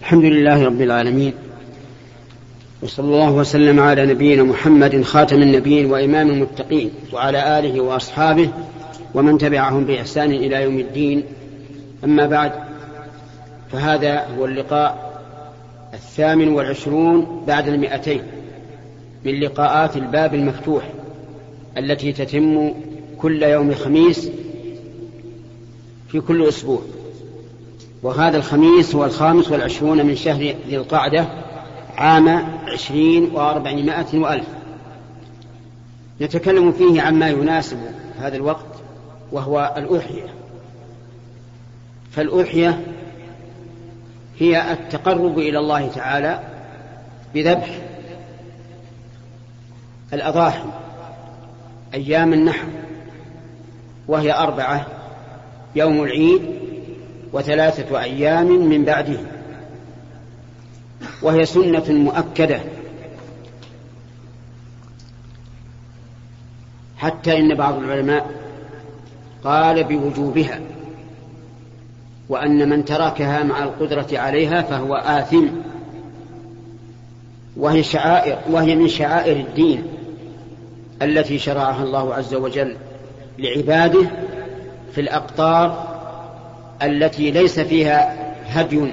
الحمد لله رب العالمين وصلى الله وسلم على نبينا محمد خاتم النبيين وإمام المتقين وعلى آله وأصحابه ومن تبعهم بإحسان إلى يوم الدين. أما بعد فهذا هو اللقاء الثامن والعشرون بعد المئتين من لقاءات الباب المفتوح التي تتم كل يوم خميس في كل أسبوع. وهذا الخميس هو الخامس والعشرون من شهر ذي القعدة عام عشرين وأربعمائة وألف. نتكلم فيه عما يناسب هذا الوقت وهو الأضحية فالأضحية هي التقرب إلى الله تعالى بذبح الأضاحي أيام النحر وهي أربعة يوم العيد وثلاثة أيام من بعده. وهي سنة مؤكدة. حتى إن بعض العلماء قال بوجوبها وأن من تركها مع القدرة عليها فهو آثم. وهي شعائر وهي من شعائر الدين التي شرعها الله عز وجل لعباده في الأقطار التي ليس فيها هدي.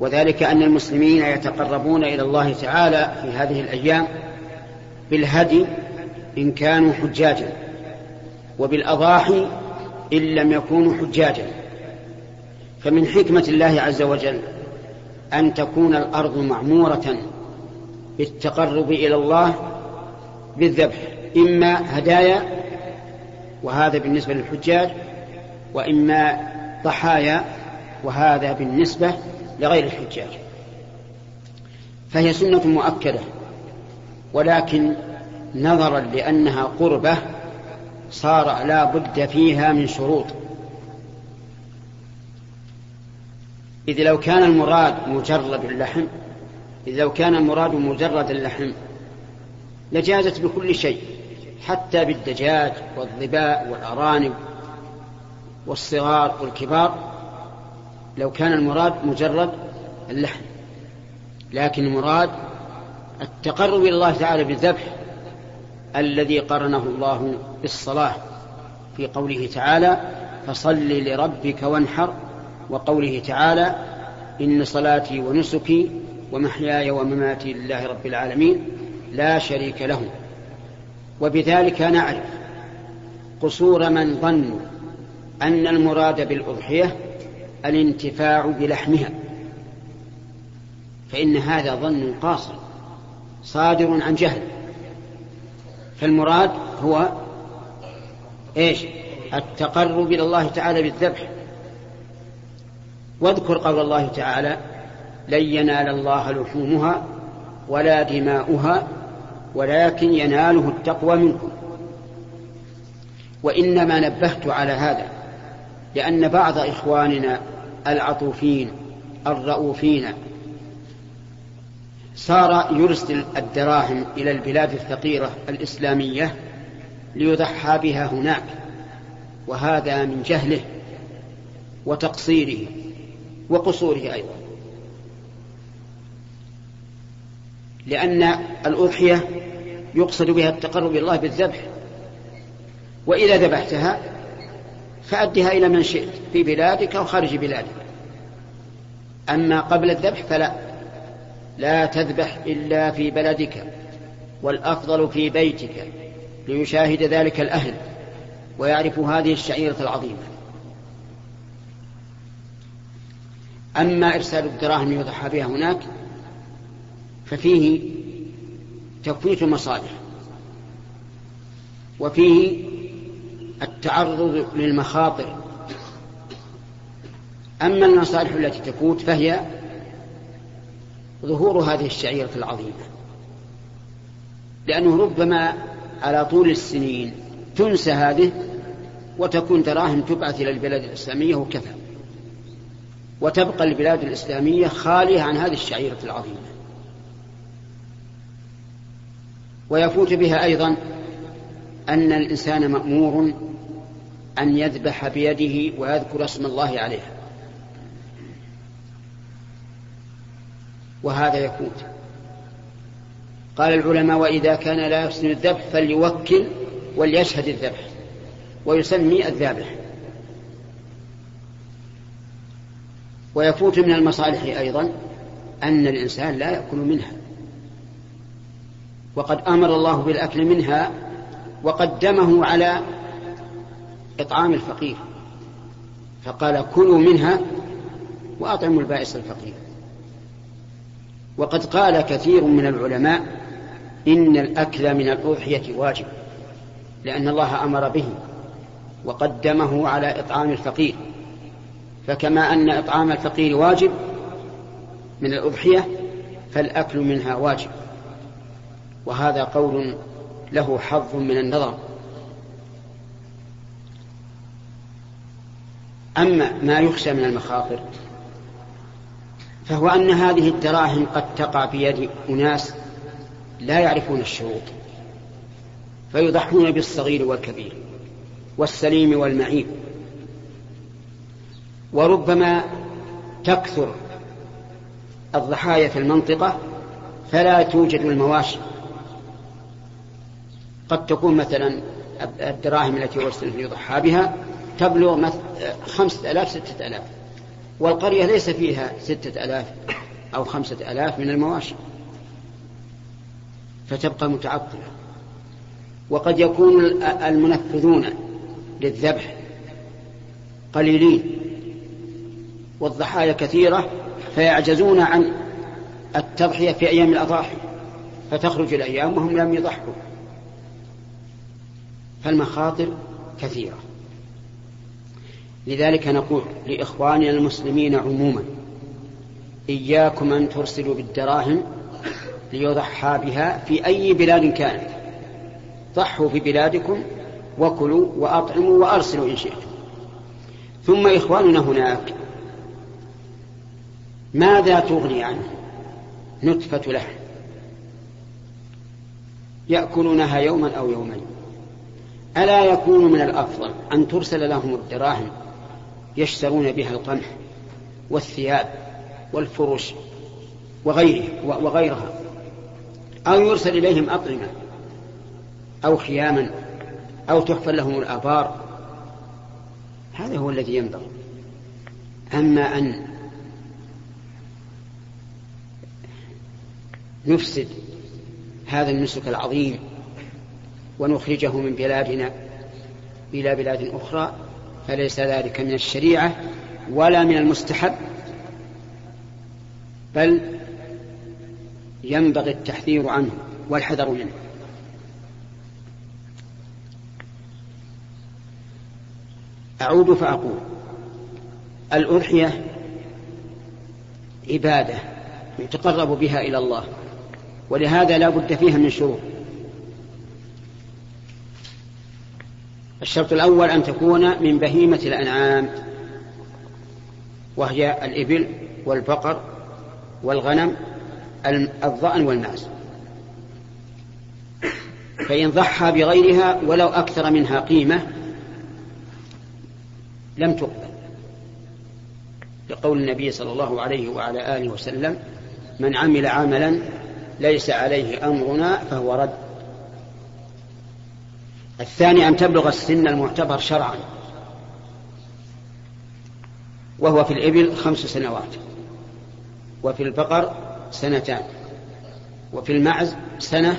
وذلك أن المسلمين يتقربون إلى الله تعالى في هذه الأيام بالهدي إن كانوا حجاجا وبالأضاحي إن لم يكونوا حجاجا. فمن حكمة الله عز وجل أن تكون الأرض معمورة بالتقرب إلى الله بالذبح إما هدايا وهذا بالنسبة للحجاج وإما ضحايا وهذا بالنسبة لغير الحجاج. فهي سنة مؤكدة ولكن نظرا لأنها قربة صار لا بد فيها من شروط. إذ لو كان المراد مجرد اللحم إذ لو كان المراد مجرد اللحم لجازت بكل شيء حتى بالدجاج والظباء والأرانب والصغار والكبار لو كان المراد مجرد اللحم لكن المراد التقرب إلى الله تعالى بالذبح الذي قرنه الله بالصلاة في قوله تعالى فصل لربك وانحر وقوله تعالى إن صلاتي ونسكي ومحياي ومماتي لله رب العالمين لا شريك له وبذلك نعرف قصور من ظنوا أن المراد بالأضحية الانتفاع بلحمها. فإن هذا ظن قاصر صادر عن جهل. فالمراد هو إيش؟ التقرب إلى الله تعالى بالذبح. واذكر قول الله تعالى لن ينال الله لحومها ولا دماؤها ولكن يناله التقوى منكم. وإنما نبهت على هذا لأن بعض إخواننا العطوفين الرؤوفين صار يرسل الدراهم إلى البلاد الفقيرة الإسلامية ليضحى بها هناك وهذا من جهله وتقصيره وقصوره أيضا. لأن الأضحية يقصد بها التقرب إلى الله بالذبح وإذا ذبحتها فأدها إلى من شئت في بلادك أو خارج بلادك. أما قبل الذبح فلا. لا تذبح إلا في بلدك والأفضل في بيتك ليشاهد ذلك الأهل ويعرفوا هذه الشعيرة العظيمة. أما إرسال الدراهم يضحى بها هناك ففيه تفويت المصالح وفيه التعرض للمخاطر. أما المصالح التي تفوت فهي ظهور هذه الشعيرة العظيمة. لأنه ربما على طول السنين تنسى هذه وتكون دراهم تبعث إلى البلاد الإسلامية وكفى. وتبقى البلاد الإسلامية خالية عن هذه الشعيرة العظيمة. ويفوت بها أيضا أن الإنسان مأمور أن يذبح بيده ويذكر اسم الله عليها. وهذا يفوت. قال العلماء وإذا كان لا يحسن الذبح فليوكل وليشهد الذبح ويسمي الذابح. ويفوت من المصالح أيضا أن الإنسان لا يأكل منها. وقد أمر الله بالأكل منها وقدمه على إطعام الفقير. فقال كلوا منها وأطعموا البائس الفقير. وقد قال كثير من العلماء إن الأكل من الأضحية واجب لأن الله أمر به وقدمه على إطعام الفقير. فكما أن إطعام الفقير واجب من الأضحية فالأكل منها واجب. وهذا قول له حظ من النظر. أما ما يخشى من المخاطر فهو أن هذه الدراهم قد تقع بيد أناس لا يعرفون الشروط فيضحون بالصغير والكبير والسليم والمعيب وربما تكثر الضحايا في المنطقة فلا توجد المواشي. قد تكون مثلا الدراهم التي أرسل يضحى بها تبلغ خمسة ألاف ستة ألاف. والقرية ليس فيها ستة ألاف أو خمسة ألاف من المواشي. فتبقى متعطلة. وقد يكون المنفذون للذبح قليلين. والضحايا كثيرة فيعجزون عن التضحية في أيام الأضاحي. فتخرج الأيام وهم لم يضحوا. فالمخاطر كثيرة. لذلك نقول لإخواننا المسلمين عموما إياكم أن ترسلوا بالدراهم ليضحى بها في أي بلاد كانت. ضحوا في بلادكم وكلوا وأطعموا وأرسلوا إن شئتم. ثم إخواننا هناك ماذا تغني عنه نتفة لحم. يأكلونها يوما أو يومين. ألا يكون من الأفضل أن ترسل لهم الدراهم يشترون بها القمح والثياب والفرش وغيره وغيرها. أو يرسل إليهم أطعمة أو خياما أو تحفر لهم الآبار. هذا هو الذي ينبغي. أما أن نفسد هذا النسك العظيم ونخرجه من بلادنا إلى بلاد أخرى فليس ذلك من الشريعة ولا من المستحب بل ينبغي التحذير عنه والحذر منه. أعود فأقول الأضحية عبادة يتقرب بها إلى الله ولهذا لا بد فيها من شروط. الشرط الأول أن تكون من بهيمة الأنعام وهي الإبل والبقر والغنم الظأن والمعز فإن ضحى بغيرها ولو أكثر منها قيمة لم تقبل. لقول النبي صلى الله عليه وعلى آله وسلم من عمل عملا ليس عليه أمرنا فهو رد. الثاني أن تبلغ السن المعتبر شرعا. وهو في الإبل خمس سنوات وفي البقر سنتان وفي المعز سنة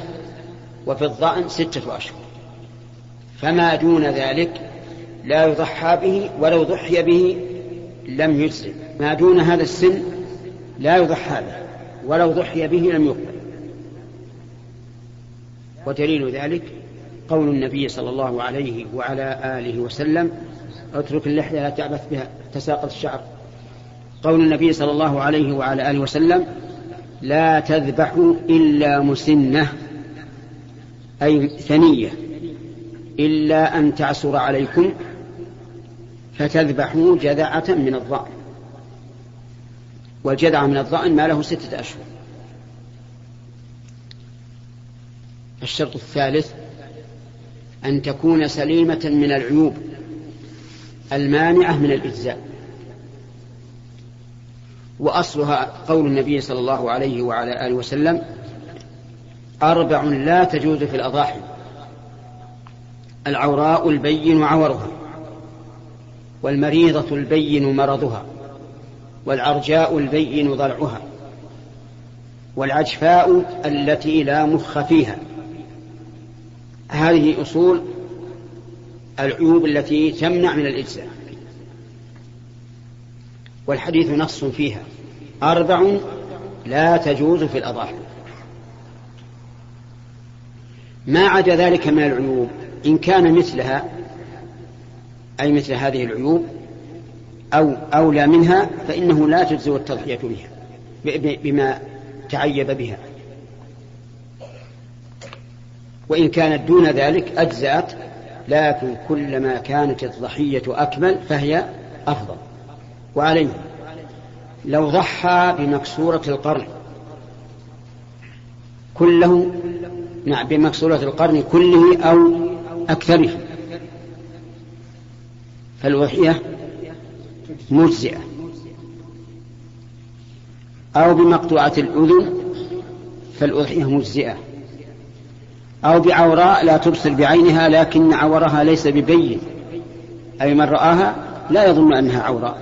وفي الظأن ستة أشهر. فما دون ذلك لا يضحى به ولو ضحي به لم يجزم. ما دون هذا السن لا يضحى به ولو ضحي به لم يقبل. ودليل ذلك قول النبي صلى الله عليه وعلى آله وسلم اترك اللحية لا تعبث بها تساقط الشعر. قول النبي صلى الله عليه وعلى آله وسلم لا تذبحوا إلا مسنة أي ثنية إلا أن تعسر عليكم فتذبحوا جذعة من الضأن. والجذعة من الضأن ما له ستة أشهر. الشرط الثالث أن تكون سليمة من العيوب المانعة من الإجزاء. وأصلها قول النبي صلى الله عليه وعلى آله وسلم أربع لا تجوز في الأضاحي العوراء البين عورها والمريضة البين مرضها والعرجاء البين ضلعها والعجفاء التي لا مخ فيها. هذه أصول العيوب التي تمنع من الإجزاء. والحديث نص فيها. أربع لا تجوز في الأضاحي ما عدا ذلك من العيوب؟ إن كان مثلها أي مثل هذه العيوب أو أولى منها فإنه لا تجزئ التضحية بها بما تعيب بها. وإن كانت دون ذلك أجزأت لكن كلما كانت الضحية أكمل فهي أفضل. وعليه. لو ضحى بمكسورة القرن كله نعم بمكسورة القرن كله أو أكثره فالوحية مجزئة. أو بمقطوعة الأذن فالأضحية مجزئة. أو بعوراء لا تبصر بعينها لكن عورها ليس ببين. أي من رآها لا يظن أنها عوراء.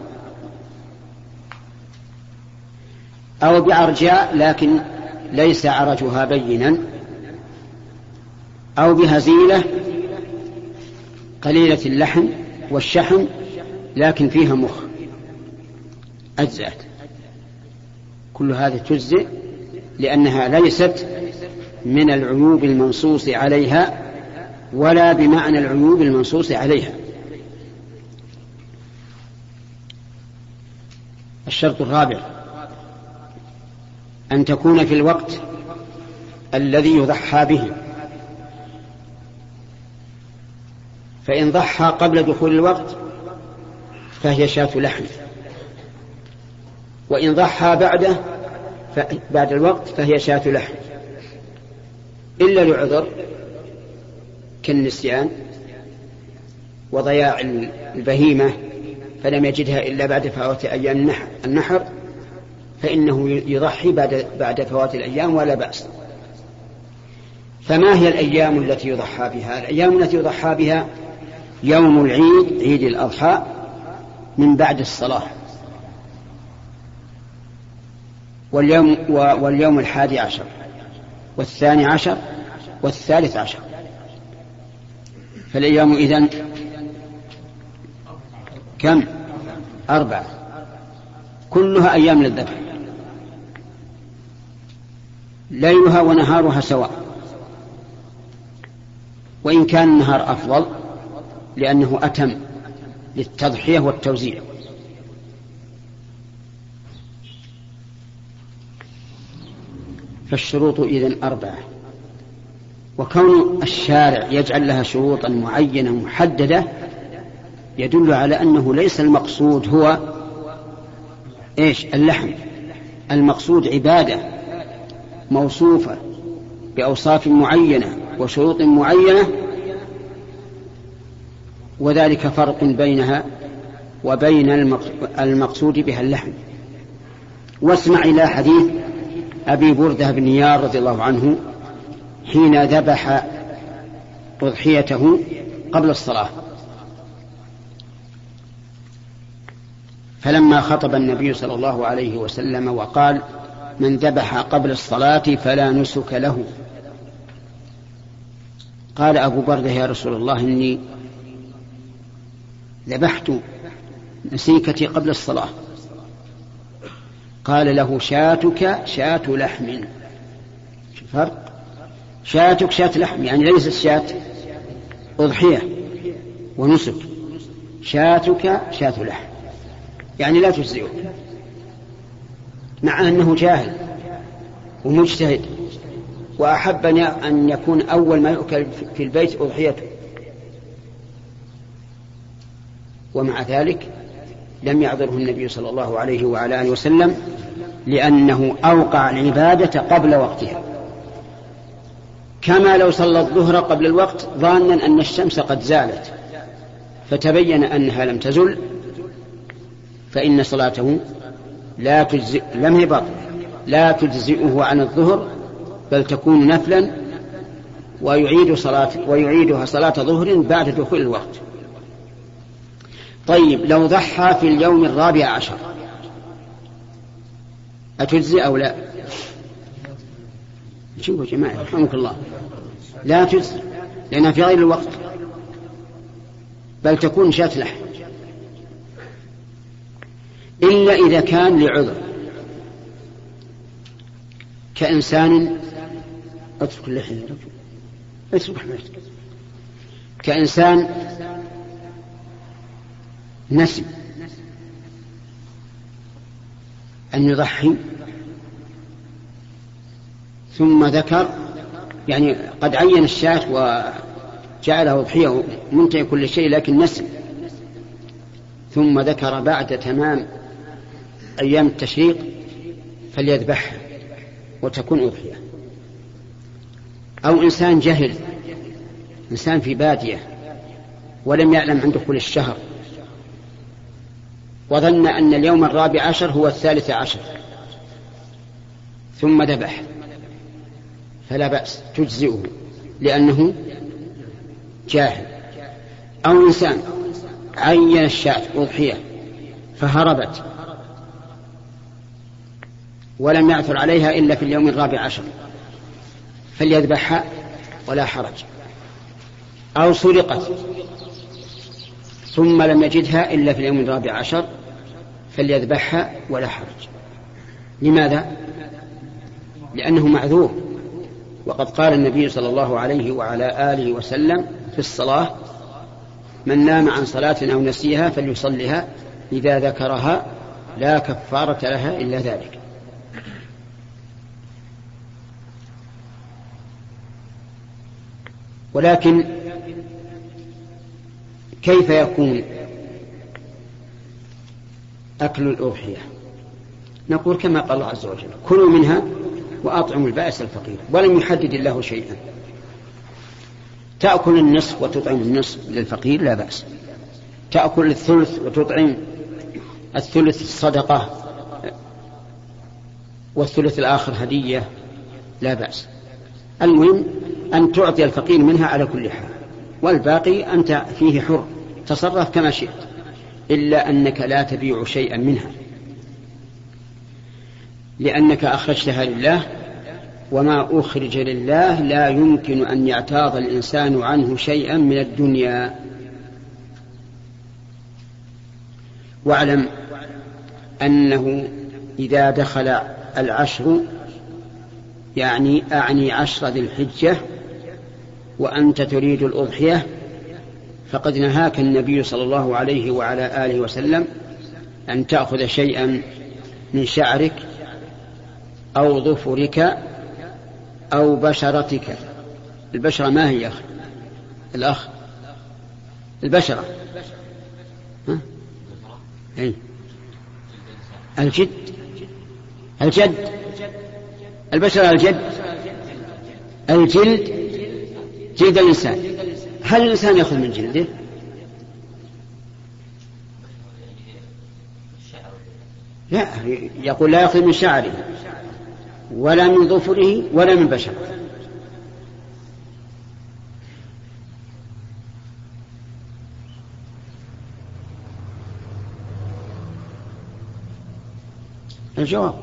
أو بعرجاء لكن ليس عرجها بينا. أو بهزيلة قليلة اللحم والشحم لكن فيها مخ. أجزأت. كل هذه تجزئ لأنها ليست من العيوب المنصوص عليها ولا بمعنى العيوب المنصوص عليها. الشرط الرابع. أن تكون في الوقت الذي يضحى به. فإن ضحى قبل دخول الوقت فهي شاة لحم. وإن ضحى بعده بعد الوقت فهي شاة لحم. إلا لعذر كالنسيان وضياع البهيمة فلم يجدها إلا بعد فوات أيام النحر فإنه يضحي بعد بعد فوات الأيام ولا بأس. فما هي الأيام التي يضحى بها؟ الأيام التي يضحى بها يوم العيد عيد الأضحى من بعد الصلاة. واليوم واليوم الحادي عشر. والثاني عشر والثالث عشر. فالأيام إذن كم؟ أربعة. كلها أيام للذبح. ليلها ونهارها سواء. وإن كان النهار أفضل لأنه أتم للتضحية والتوزيع. فالشروط إذن أربعة. وكون الشارع يجعل لها شروطا معينة محددة يدل على أنه ليس المقصود هو إيش؟ اللحم. المقصود عبادة موصوفة بأوصاف معينة وشروط معينة وذلك فرق بينها وبين المقصود بها اللحم. واسمع إلى حديث أبي بردة بن نيار رضي الله عنه حين ذبح أضحيته قبل الصلاة. فلما خطب النبي صلى الله عليه وسلم وقال من ذبح قبل الصلاة فلا نسك له. قال أبو بردة يا رسول الله إني ذبحت نسيكتي قبل الصلاة. قال له شاتك شاة لحم. الفرق؟ شاتك شاة لحم يعني ليست شاة أضحية ونسك. شاتك شاة لحم يعني لا تجزئه مع أنه جاهل ومجتهد. وأحب أن يكون أول ما يؤكل في البيت أضحيته. ومع ذلك لم يعذره النبي صلى الله عليه وعلى آله وسلم لأنه أوقع العبادة قبل وقتها. كما لو صلى الظهر قبل الوقت ظانا أن الشمس قد زالت فتبين أنها لم تزل فإن صلاته لا تجزئ لم باطلة لا تجزئه عن الظهر بل تكون نفلا ويعيد صلاة ويعيدها صلاة ظهر بعد دخول الوقت. طيب لو ضحى في اليوم الرابع عشر أتجزي أو لا؟ شوفوا يا جماعة رحمك الله. لا تجزي لأنها في غير الوقت. بل تكون شاة لحم إلا إذا كان لعذر. كإنسان أترك اللحية أترك حمايتك كإنسان نسي أن يضحي. ثم ذكر يعني قد عين الشاة وجعله أضحية منتهي كل شيء لكن نسي ثم ذكر بعد تمام أيام التشريق فليذبحها وتكون أضحية. أو إنسان جهل إنسان في بادية ولم يعلم عن دخول الشهر. وظن أن اليوم الرابع عشر هو الثالث عشر. ثم ذبح. فلا بأس تجزئه لأنه جاهل. أو إنسان عين الشاة أضحية فهربت. ولم يعثر عليها إلا في اليوم الرابع عشر. فليذبحها ولا حرج. أو سرقت. ثم لم يجدها إلا في اليوم الرابع عشر فليذبحها ولا حرج. لماذا؟ لأنه معذور. وقد قال النبي صلى الله عليه وعلى آله وسلم في الصلاة من نام عن صلاة أو نسيها فليصلها إذا ذكرها لا كفارة لها إلا ذلك. ولكن كيف يكون أكل الأضحية؟ نقول كما قال الله عز وجل كلوا منها وأطعموا البائس الفقير ولم يحدد الله شيئا. تأكل النصف وتطعم النصف للفقير؟ لا بأس. تأكل الثلث وتطعم الثلث صدقة والثلث الآخر هدية؟ لا بأس. المهم أن تعطي الفقير منها على كل حال والباقي أنت فيه حر. تصرف كما شئت إلا أنك لا تبيع شيئا منها لأنك أخرجتها لله وما أخرج لله لا يمكن أن يعتاض الإنسان عنه شيئا من الدنيا. واعلم أنه إذا دخل العشر يعني أعني عشر ذي الحجة وأنت تريد الأضحية فقد نهاك النبي صلى الله عليه وعلى آله وسلم أن تأخذ شيئا من شعرك أو ظفرك أو بشرتك. البشرة ما هي أخ الأخ؟ البشرة. ها؟ أي. الجد. الجد. البشرة الجد. الجلد. جلد الإنسان. هل الإنسان يأخذ من جلده؟ لا يقول لا يأخذ من شعره ولا من ظفره ولا من بشره. الجواب.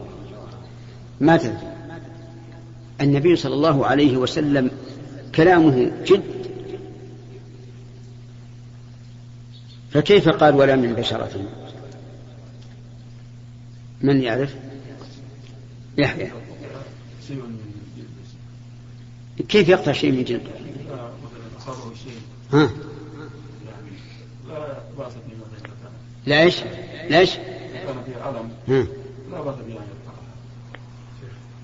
ما تدري. النبي صلى الله عليه وسلم كلامه جد فكيف قال ولا من بشرة؟ من يعرف؟ يحيى. كيف يقطع شيء من جلده؟ ها؟ لا إيش لا إيش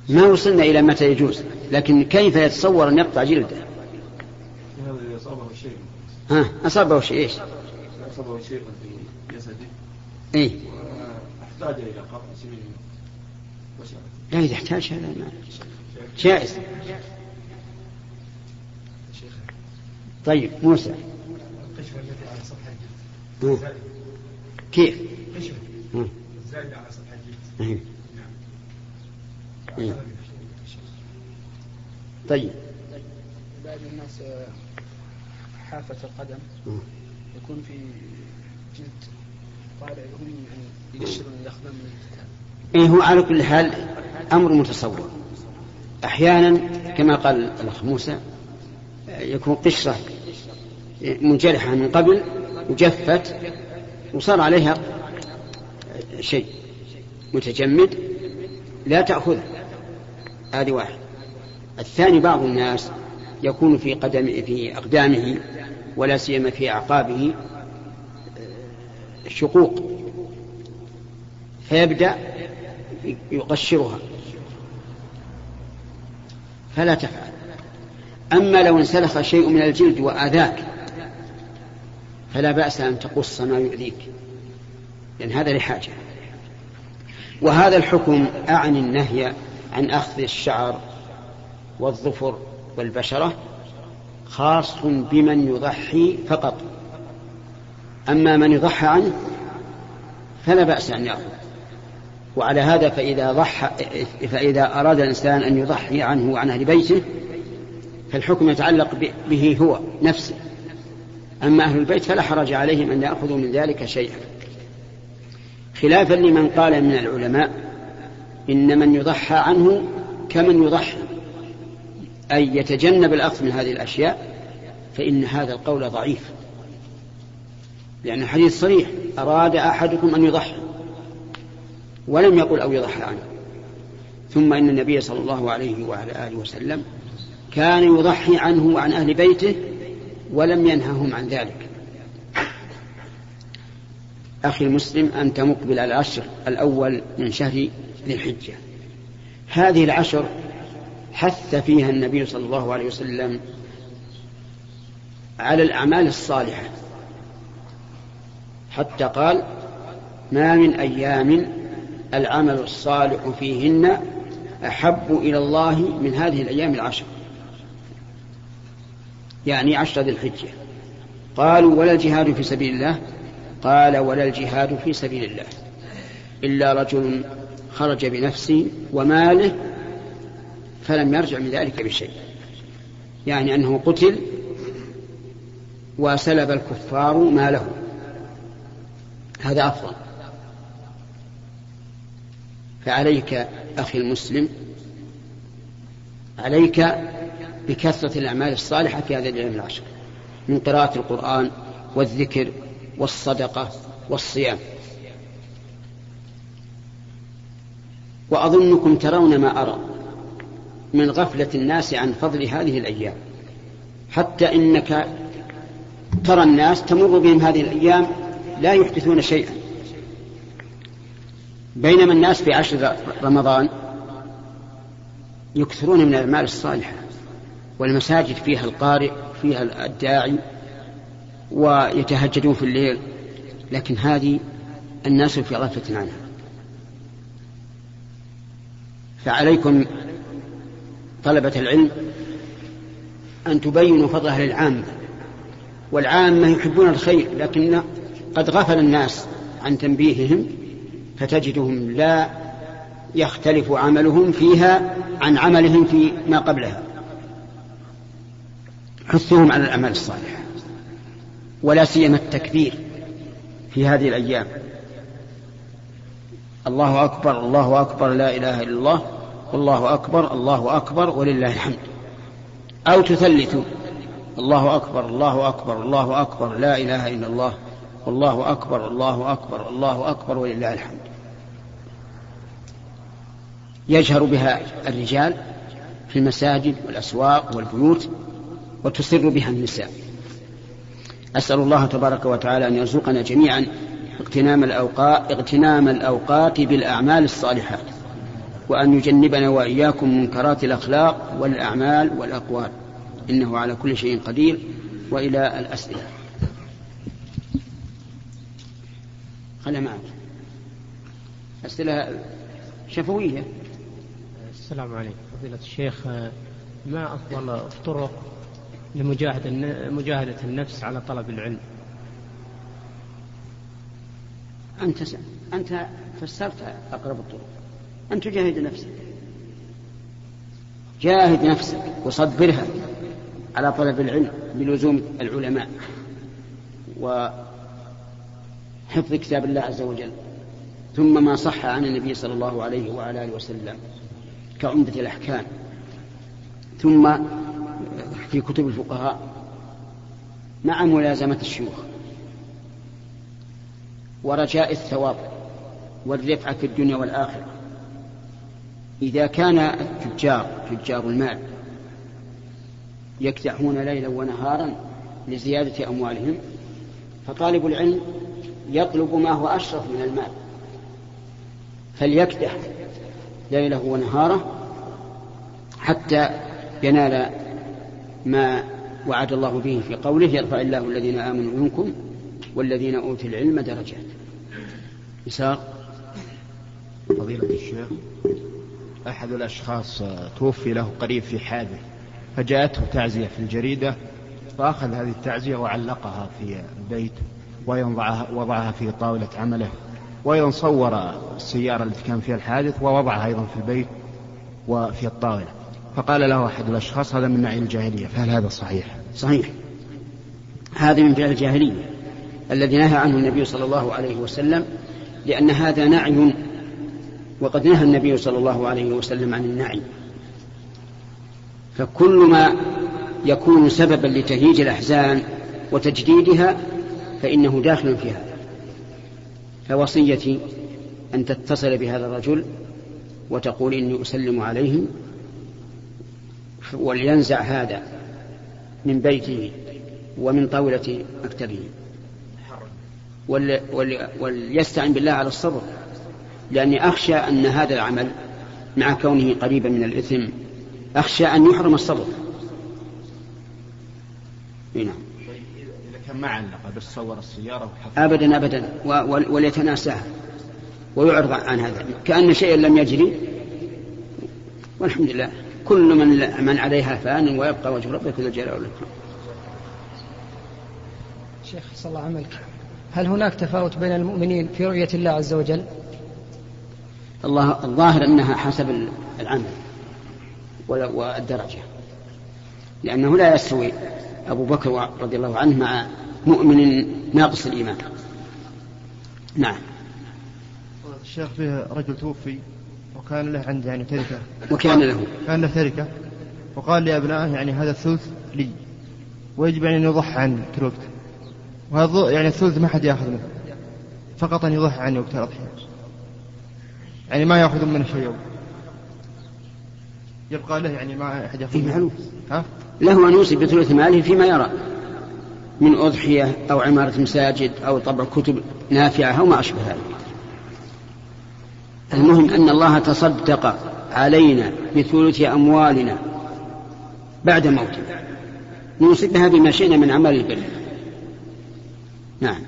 ما وصلنا إلى متى يجوز لكن كيف يتصور أن يقطع جلده؟ ها؟ أصابه شيء إيش؟ أصابه شيء في جسده؟ إيه. واحتاج إلى قطع بشرة لا إذا احتاج هذا ما جائز. طيب موسى. القشرة التي على سطح. الجلد. كيف؟ قشرة ها. زائدة على سطح الجلد. إيه. نعم. إيه. طيب. بعض الناس آه، حافة القدم. يكون في جلد طالع هم يعني يقشرون الأقدام من الكتاب. إيه هو على كل حال أمر متصور. أحيانا كما قال الأخ موسى يكون قشرة منجرحة من قبل وجفت وصار عليها شيء متجمد لا تأخذه. هذه واحد. الثاني بعض الناس يكون في قدم في أقدامه ولا سيما في أعقابه شقوق. فيبدأ يقشرها. فلا تفعل. أما لو انسلخ شيء من الجلد وآذاك فلا بأس أن تقص ما يؤذيك لأن هذا لحاجة. وهذا الحكم أعني النهي عن أخذ الشعر والظفر والبشرة خاص بمن يضحي فقط. أما من يضحى عنه فلا بأس أن يأخذ. وعلى هذا فإذا ضحى فإذا أراد الإنسان أن يضحي عنه وعن أهل بيته فالحكم يتعلق به هو نفسه. أما أهل البيت فلا حرج عليهم أن يأخذوا من ذلك شيئا. خلافا لمن قال من العلماء إن من يضحى عنه كمن يضحي. أي يتجنب الأخذ من هذه الأشياء فإن هذا القول ضعيف. لأن الحديث صريح أراد أحدكم أن يضحي ولم يقل أو يضحى عنه. ثم إن النبي صلى الله عليه وعلى آله وسلم كان يضحي عنه وعن أهل بيته ولم ينههم عن ذلك. أخي المسلم أنت مقبل على العشر الأول من شهر ذي الحجة. هذه العشر حث فيها النبي صلى الله عليه وسلم على الأعمال الصالحة. حتى قال ما من أيام العمل الصالح فيهن أحب إلى الله من هذه الأيام العشر. يعني عشر ذي الحجة. قالوا ولا الجهاد في سبيل الله. قال ولا الجهاد في سبيل الله. إلا رجل خرج بنفسه وماله فلم يرجع من ذلك بشيء. يعني أنه قتل وسلب الكفار ماله. هذا أفضل. فعليك أخي المسلم عليك بكثرة الأعمال الصالحة في هذه الأيام العشر من قراءة القرآن والذكر والصدقة والصيام. وأظنكم ترون ما أرى. من غفلة الناس عن فضل هذه الأيام. حتى إنك ترى الناس تمر بهم هذه الأيام لا يحدثون شيئا. بينما الناس في عشر رمضان يكثرون من الأعمال الصالحة والمساجد فيها القارئ فيها الداعي ويتهجدون في الليل لكن هذه الناس في غفلة عنها. فعليكم طلبة العلم أن تبينوا فضلها للعامة والعامة يحبون الخير لكن قد غفل الناس عن تنبيههم فتجدهم لا يختلف عملهم فيها عن عملهم في ما قبلها. حثهم على الأعمال الصالحة ولا سيما التكبير في هذه الأيام. الله أكبر الله أكبر لا إله إلا الله. والله أكبر الله أكبر ولله الحمد. أو تثلثوا الله أكبر الله أكبر الله أكبر لا إله إلا الله. والله أكبر الله أكبر الله أكبر ولله الحمد. يجهر بها الرجال في المساجد والأسواق والبيوت وتسر بها النساء. أسأل الله تبارك وتعالى أن يرزقنا جميعا اغتنام الأوقات, اغتنام الأوقات بالأعمال الصالحات. وأن يجنبنا وإياكم منكرات الأخلاق والأعمال والأقوال. إنه على كل شيء قدير وإلى الأسئلة. خلها معك. أسئلة شفوية. السلام عليكم. فضيلة الشيخ ما أفضل الطرق لمجاهدة مجاهدة النفس على طلب العلم؟ أنت أنت فسرت أقرب الطرق. أن تجاهد نفسك. جاهد نفسك وصبرها على طلب العلم بلزوم العلماء وحفظ كتاب الله عز وجل. ثم ما صح عن النبي صلى الله عليه وعلى آله وسلم كعمدة الأحكام. ثم في كتب الفقهاء مع ملازمة الشيوخ ورجاء الثواب والرفعة في الدنيا والآخرة. إذا كان التجار تجار المال يكدحون ليلا ونهارا لزيادة أموالهم فطالب العلم يطلب ما هو أشرف من المال. فليكدح ليله ونهاره حتى ينال ما وعد الله به في قوله يرفع الله الذين آمنوا منكم والذين أوتوا العلم درجات. يسار فضيلة الشيخ. أحد الأشخاص توفي له قريب في حادث فجاءته تعزية في الجريدة فأخذ هذه التعزية وعلقها في البيت وأيضا وضعها في طاولة عمله وأيضا صور السيارة التي كان فيها الحادث ووضعها أيضا في البيت وفي الطاولة. فقال له أحد الأشخاص هذا من نعي الجاهلية. فهل هذا صحيح؟ صحيح. هذا من فعل الجاهلية الذي نهى عنه النبي صلى الله عليه وسلم لأن هذا نعي وقد نهى النبي صلى الله عليه وسلم عن النعي فكل ما يكون سببا لتهييج الأحزان وتجديدها فإنه داخل في هذا فوصيتي أن تتصل بهذا الرجل وتقول إني أسلم عليهم ولينزع هذا من بيته ومن طاولة مكتبه وليستعن بالله على الصبر لأني أخشى أن هذا العمل مع كونه قريبا من الإثم أخشى أن يحرم الصبر. نعم. إذا كان ما علق بس صور السيارة أبدا أبدا. وليتناساها ويعرض عن هذا. كأن شيئا لم يجري. والحمد لله. كل من من عليها فان ويبقى وجه ربك ذو الجلال والإكرام شيخ صلى الله عملك هل هناك تفاوت بين المؤمنين في رؤية الله عز وجل؟ الله الظاهر أنها حسب العمل والدرجة. لأنه لا يستوي أبو بكر رضي الله عنه مع مؤمن ناقص الإيمان. نعم. الشيخ فيه رجل توفي وكان له عنده يعني تركة. وكان له. كان له تركة. وقال لأبنائه يعني هذا الثلث لي. ويجب يعني أن يضحى عني كل وقت وهذا يعني الثلث ما حد يأخذ منه. فقط أن يضحى عني وقت الاضحيه يعني ما ياخذون منه شيء. يبقى له يعني ما أحد يأخذ منه. ها؟ له أن يوصي بثلث ماله فيما يرى. من أضحية أو عمارة مساجد أو طبع كتب نافعة أو ما أشبه ذلك. المهم أن الله تصدق علينا بثلث أموالنا بعد موتنا نوصي بها بما شئنا من عمل البر. نعم.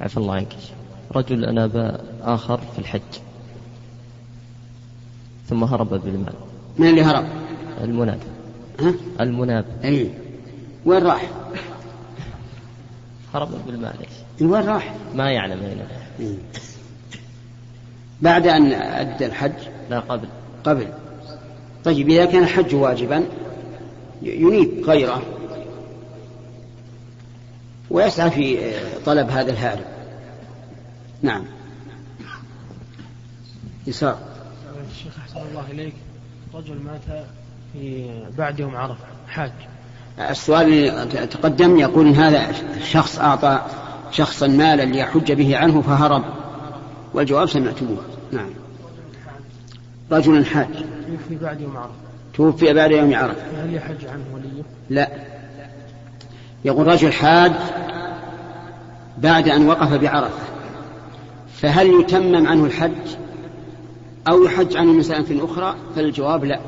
عفى الله عنك. رجل أناب آخر في الحج. ثم هرب بالمال. من اللي هرب؟ المناب ها؟ المناب إي. وين راح؟ هرب بالمال وين راح؟ ما يعلم أين إيه. بعد أن أدى الحج؟ لا قبل. قبل. طيب إذا كان الحج واجبا ينيب غيره. ويسعى في طلب هذا الهارب. نعم. يسار. الشيخ أحسن الله إليك. رجل مات في بعد يوم عرفة حاج. السؤال تقدم يقول إن هذا شخص أعطى شخصا مالا ليحج به عنه فهرب. والجواب سمعتموه. نعم. رجل حاج. توفي بعد يوم عرفة. توفي بعد يوم عرفة. هل يحج عنه وليه؟ لا. يقول رجل حاج بعد أن وقف بعرفة فهل يتمم عنه الحج؟ أو يحج عنه من سنة أخرى فالجواب لا.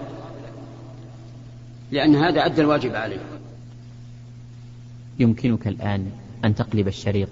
لأن هذا أدى الواجب عليه. يمكنك الآن أن تقلب الشريط.